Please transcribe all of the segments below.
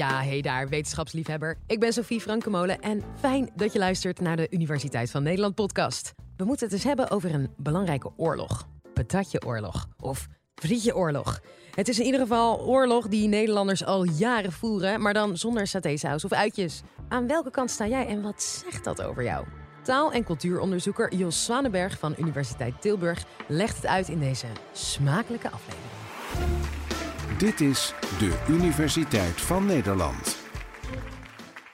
Ja, hey daar, wetenschapsliefhebber. Ik ben Sophie Frankemolen en fijn dat je luistert naar de Universiteit van Nederland podcast. We moeten het eens hebben over een belangrijke oorlog. Patatjeoorlog of Frietjeoorlog. Het is in ieder geval oorlog die Nederlanders al jaren voeren, maar dan zonder satésaus of uitjes. Aan welke kant sta jij en wat zegt dat over jou? Taal- en cultuuronderzoeker Jos Zwanenberg van Universiteit Tilburg legt het uit in deze smakelijke aflevering. Dit is de Universiteit van Nederland.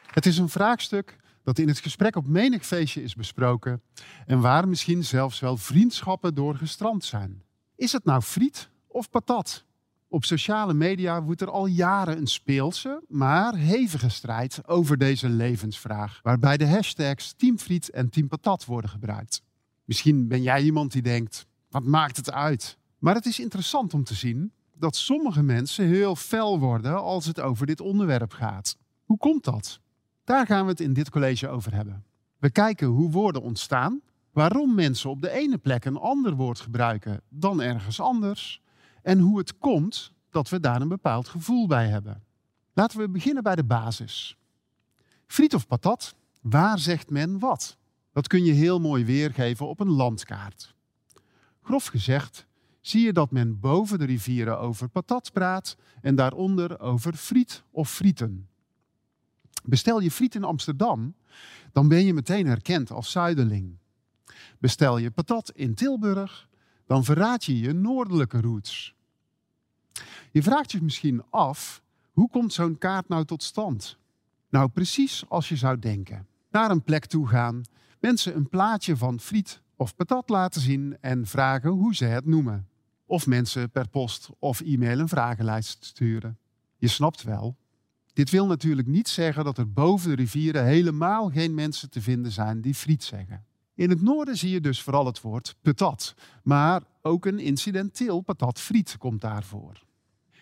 Het is een vraagstuk dat in het gesprek op menig feestje is besproken en waar misschien zelfs wel vriendschappen door gestrand zijn. Is het nou friet of patat? Op sociale media woedt er al jaren een speelse, maar hevige strijd over deze levensvraag, waarbij de hashtags Team Friet en Team Patat worden gebruikt. Misschien ben jij iemand die denkt: wat maakt het uit? Maar het is interessant om te zien dat sommige mensen heel fel worden als het over dit onderwerp gaat. Hoe komt dat? Daar gaan we het in dit college over hebben. We kijken hoe woorden ontstaan, waarom mensen op de ene plek een ander woord gebruiken dan ergens anders en hoe het komt dat we daar een bepaald gevoel bij hebben. Laten we beginnen bij de basis. Friet of patat, waar zegt men wat? Dat kun je heel mooi weergeven op een landkaart. Grof gezegd zie je dat men boven de rivieren over patat praat en daaronder over friet of frieten. Bestel je friet in Amsterdam, dan ben je meteen herkend als zuiderling. Bestel je patat in Tilburg, dan verraad je je noordelijke roots. Je vraagt je misschien af, hoe komt zo'n kaart nou tot stand? Nou, precies als je zou denken. Naar een plek toe gaan, mensen een plaatje van friet of patat laten zien en vragen hoe ze het noemen. Of mensen per post of e-mail een vragenlijst sturen. Je snapt wel. Dit wil natuurlijk niet zeggen dat er boven de rivieren helemaal geen mensen te vinden zijn die friet zeggen. In het noorden zie je dus vooral het woord patat, maar ook een incidenteel patatfriet komt daarvoor.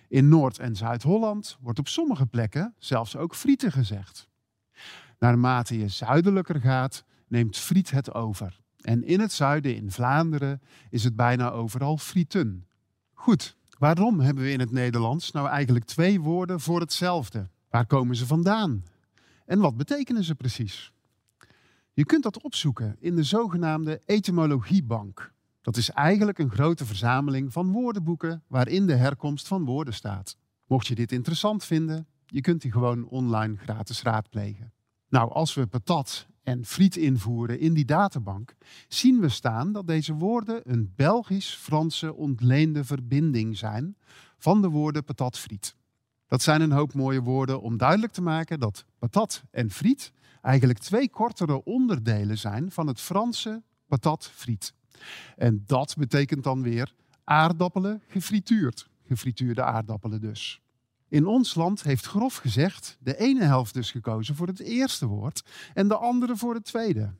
In Noord- en Zuid-Holland wordt op sommige plekken zelfs ook frieten gezegd. Naarmate je zuidelijker gaat, neemt friet het over. En in het zuiden, in Vlaanderen, is het bijna overal frieten. Goed, waarom hebben we in het Nederlands nou eigenlijk twee woorden voor hetzelfde? Waar komen ze vandaan? En wat betekenen ze precies? Je kunt dat opzoeken in de zogenaamde etymologiebank. Dat is eigenlijk een grote verzameling van woordenboeken waarin de herkomst van woorden staat. Mocht je dit interessant vinden, je kunt die gewoon online gratis raadplegen. Nou, als we patat en friet invoeren in die databank, zien we staan dat deze woorden een Belgisch-Franse ontleende verbinding zijn van de woorden patat-friet. Dat zijn een hoop mooie woorden om duidelijk te maken dat patat en friet eigenlijk twee kortere onderdelen zijn van het Franse patat-friet. En dat betekent dan weer aardappelen gefrituurd. Gefrituurde aardappelen dus. In ons land heeft grof gezegd de ene helft dus gekozen voor het eerste woord en de andere voor het tweede.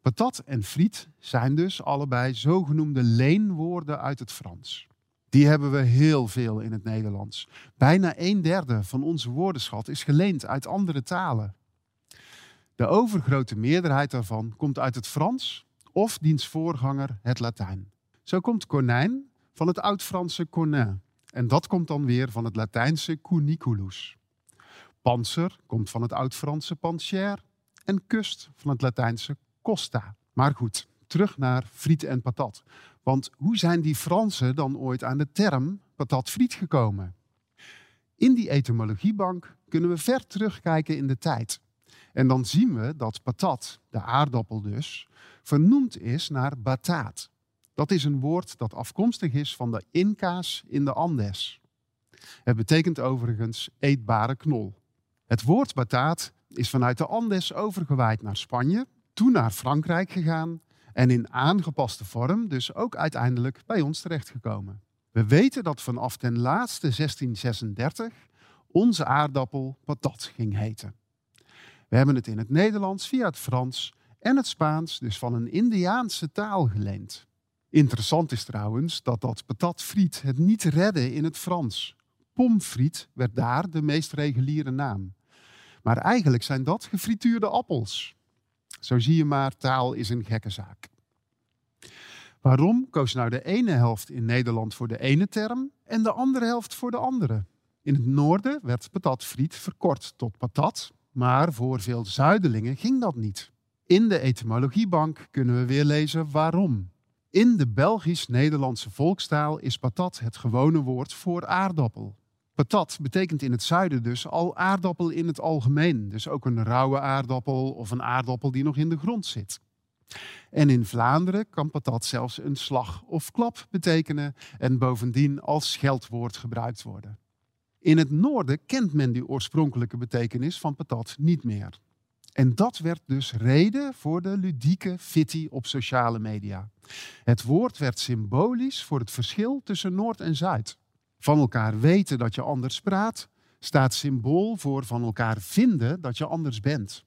Patat en friet zijn dus allebei zogenoemde leenwoorden uit het Frans. Die hebben we heel veel in het Nederlands. Bijna een derde van onze woordenschat is geleend uit andere talen. De overgrote meerderheid daarvan komt uit het Frans of diens voorganger het Latijn. Zo komt konijn van het Oud-Franse en dat komt dan weer van het Latijnse cuniculus. Panzer komt van het Oud-Franse pancher en kust van het Latijnse costa. Maar goed, terug naar friet en patat. Want hoe zijn die Fransen dan ooit aan de term patat-friet gekomen? In die etymologiebank kunnen we ver terugkijken in de tijd. En dan zien we dat patat, de aardappel dus, vernoemd is naar bataat. Dat is een woord dat afkomstig is van de Inca's in de Andes. Het betekent overigens eetbare knol. Het woord bataat is vanuit de Andes overgewaaid naar Spanje, toen naar Frankrijk gegaan en in aangepaste vorm dus ook uiteindelijk bij ons terechtgekomen. We weten dat vanaf ten laatste 1636 onze aardappel patat ging heten. We hebben het in het Nederlands via het Frans en het Spaans dus van een Indiaanse taal geleend. Interessant is trouwens dat dat patatfriet het niet redde in het Frans. Pomfriet werd daar de meest reguliere naam. Maar eigenlijk zijn dat gefrituurde appels. Zo zie je maar, taal is een gekke zaak. Waarom koos nou de ene helft in Nederland voor de ene term en de andere helft voor de andere? In het noorden werd patatfriet verkort tot patat, maar voor veel zuidelingen ging dat niet. In de etymologiebank kunnen we weer lezen waarom. In de Belgisch-Nederlandse volkstaal is patat het gewone woord voor aardappel. Patat betekent in het zuiden dus al aardappel in het algemeen. Dus ook een rauwe aardappel of een aardappel die nog in de grond zit. En in Vlaanderen kan patat zelfs een slag of klap betekenen en bovendien als scheldwoord gebruikt worden. In het noorden kent men die oorspronkelijke betekenis van patat niet meer. En dat werd dus reden voor de ludieke fitty op sociale media. Het woord werd symbolisch voor het verschil tussen Noord en Zuid. Van elkaar weten dat je anders praat, staat symbool voor van elkaar vinden dat je anders bent.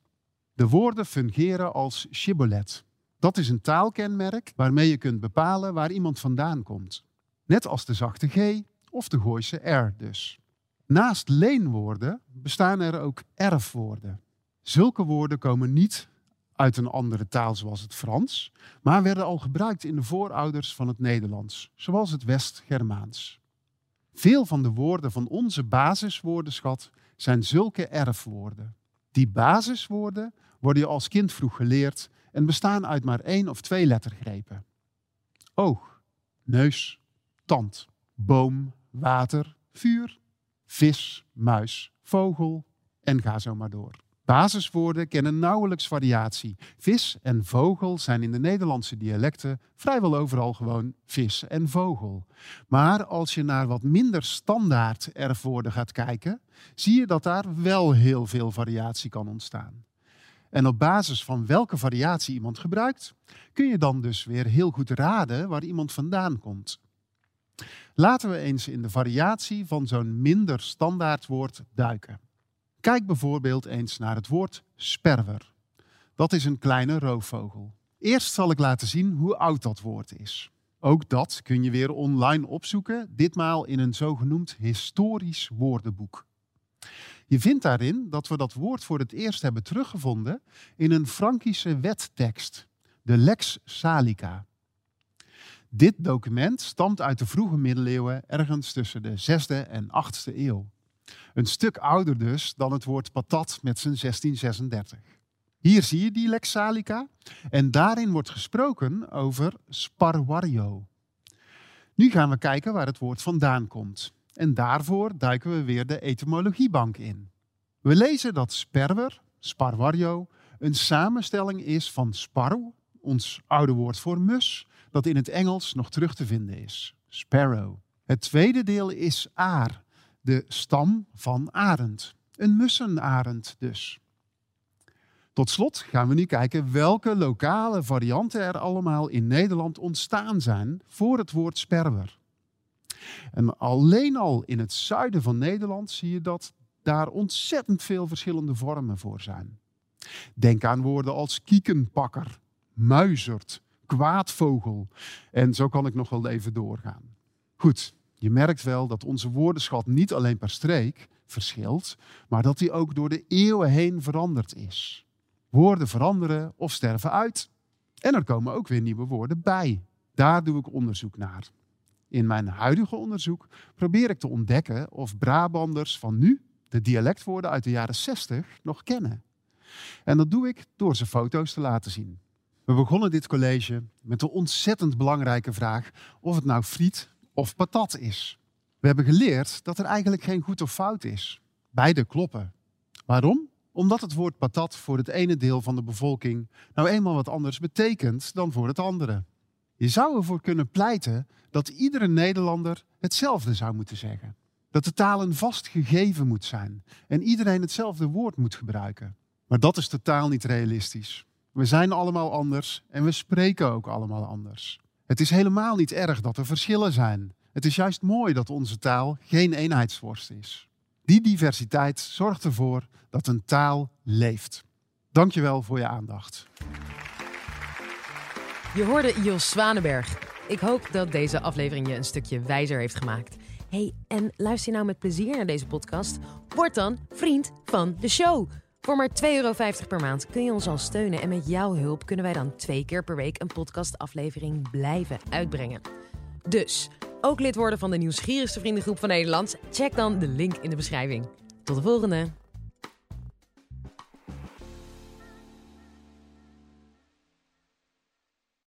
De woorden fungeren als shibboleth. Dat is een taalkenmerk waarmee je kunt bepalen waar iemand vandaan komt. Net als de zachte G of de Gooise R dus. Naast leenwoorden bestaan er ook erfwoorden. Zulke woorden komen niet uit een andere taal zoals het Frans, maar werden al gebruikt in de voorouders van het Nederlands, zoals het West-Germaans. Veel van de woorden van onze basiswoordenschat zijn zulke erfwoorden. Die basiswoorden worden je als kind vroeg geleerd en bestaan uit maar één of twee lettergrepen. Oog, neus, tand, boom, water, vuur, vis, muis, vogel en ga zo maar door. Basiswoorden kennen nauwelijks variatie. Vis en vogel zijn in de Nederlandse dialecten vrijwel overal gewoon vis en vogel. Maar als je naar wat minder standaard erfwoorden gaat kijken, zie je dat daar wel heel veel variatie kan ontstaan. En op basis van welke variatie iemand gebruikt, kun je dan dus weer heel goed raden waar iemand vandaan komt. Laten we eens in de variatie van zo'n minder standaard woord duiken. Kijk bijvoorbeeld eens naar het woord sperwer. Dat is een kleine roofvogel. Eerst zal ik laten zien hoe oud dat woord is. Ook dat kun je weer online opzoeken, ditmaal in een zogenoemd historisch woordenboek. Je vindt daarin dat we dat woord voor het eerst hebben teruggevonden in een Frankische wettekst, de Lex Salica. Dit document stamt uit de vroege middeleeuwen, ergens tussen de 6e en 8e eeuw. Een stuk ouder dus dan het woord patat met zijn 1636. Hier zie je die Lex Salica en daarin wordt gesproken over sparwario. Nu gaan we kijken waar het woord vandaan komt. En daarvoor duiken we weer de etymologiebank in. We lezen dat sperwer, sparwario, een samenstelling is van sparrow, ons oude woord voor mus, dat in het Engels nog terug te vinden is. Sparrow. Het tweede deel is aar, de stam van arend. Een mussenarend dus. Tot slot gaan we nu kijken welke lokale varianten er allemaal in Nederland ontstaan zijn voor het woord sperwer. En alleen al in het zuiden van Nederland zie je dat daar ontzettend veel verschillende vormen voor zijn. Denk aan woorden als kiekenpakker, muizerd, kwaadvogel en zo kan ik nog wel even doorgaan. Goed, je merkt wel dat onze woordenschat niet alleen per streek verschilt, maar dat die ook door de eeuwen heen veranderd is. Woorden veranderen of sterven uit en er komen ook weer nieuwe woorden bij. Daar doe ik onderzoek naar. In mijn huidige onderzoek probeer ik te ontdekken of Brabanders van nu de dialectwoorden uit de jaren 60 nog kennen. En dat doe ik door ze foto's te laten zien. We begonnen dit college met de ontzettend belangrijke vraag of het nou friet of patat is. We hebben geleerd dat er eigenlijk geen goed of fout is. Beide kloppen. Waarom? Omdat het woord patat voor het ene deel van de bevolking nou eenmaal wat anders betekent dan voor het andere. Je zou ervoor kunnen pleiten dat iedere Nederlander hetzelfde zou moeten zeggen. Dat de taal een vast gegeven moet zijn en iedereen hetzelfde woord moet gebruiken. Maar dat is totaal niet realistisch. We zijn allemaal anders en we spreken ook allemaal anders. Het is helemaal niet erg dat er verschillen zijn. Het is juist mooi dat onze taal geen eenheidsworst is. Die diversiteit zorgt ervoor dat een taal leeft. Dankjewel voor je aandacht. Je hoorde Jos Zwanenberg. Ik hoop dat deze aflevering je een stukje wijzer heeft gemaakt. Hey, en luister je nou met plezier naar deze podcast? Word dan vriend van de show. Voor maar 2,50 euro per maand kun je ons al steunen. En met jouw hulp kunnen wij dan twee keer per week een podcastaflevering blijven uitbrengen. Dus ook lid worden van de nieuwsgierigste vriendengroep van Nederland? Check dan de link in de beschrijving. Tot de volgende!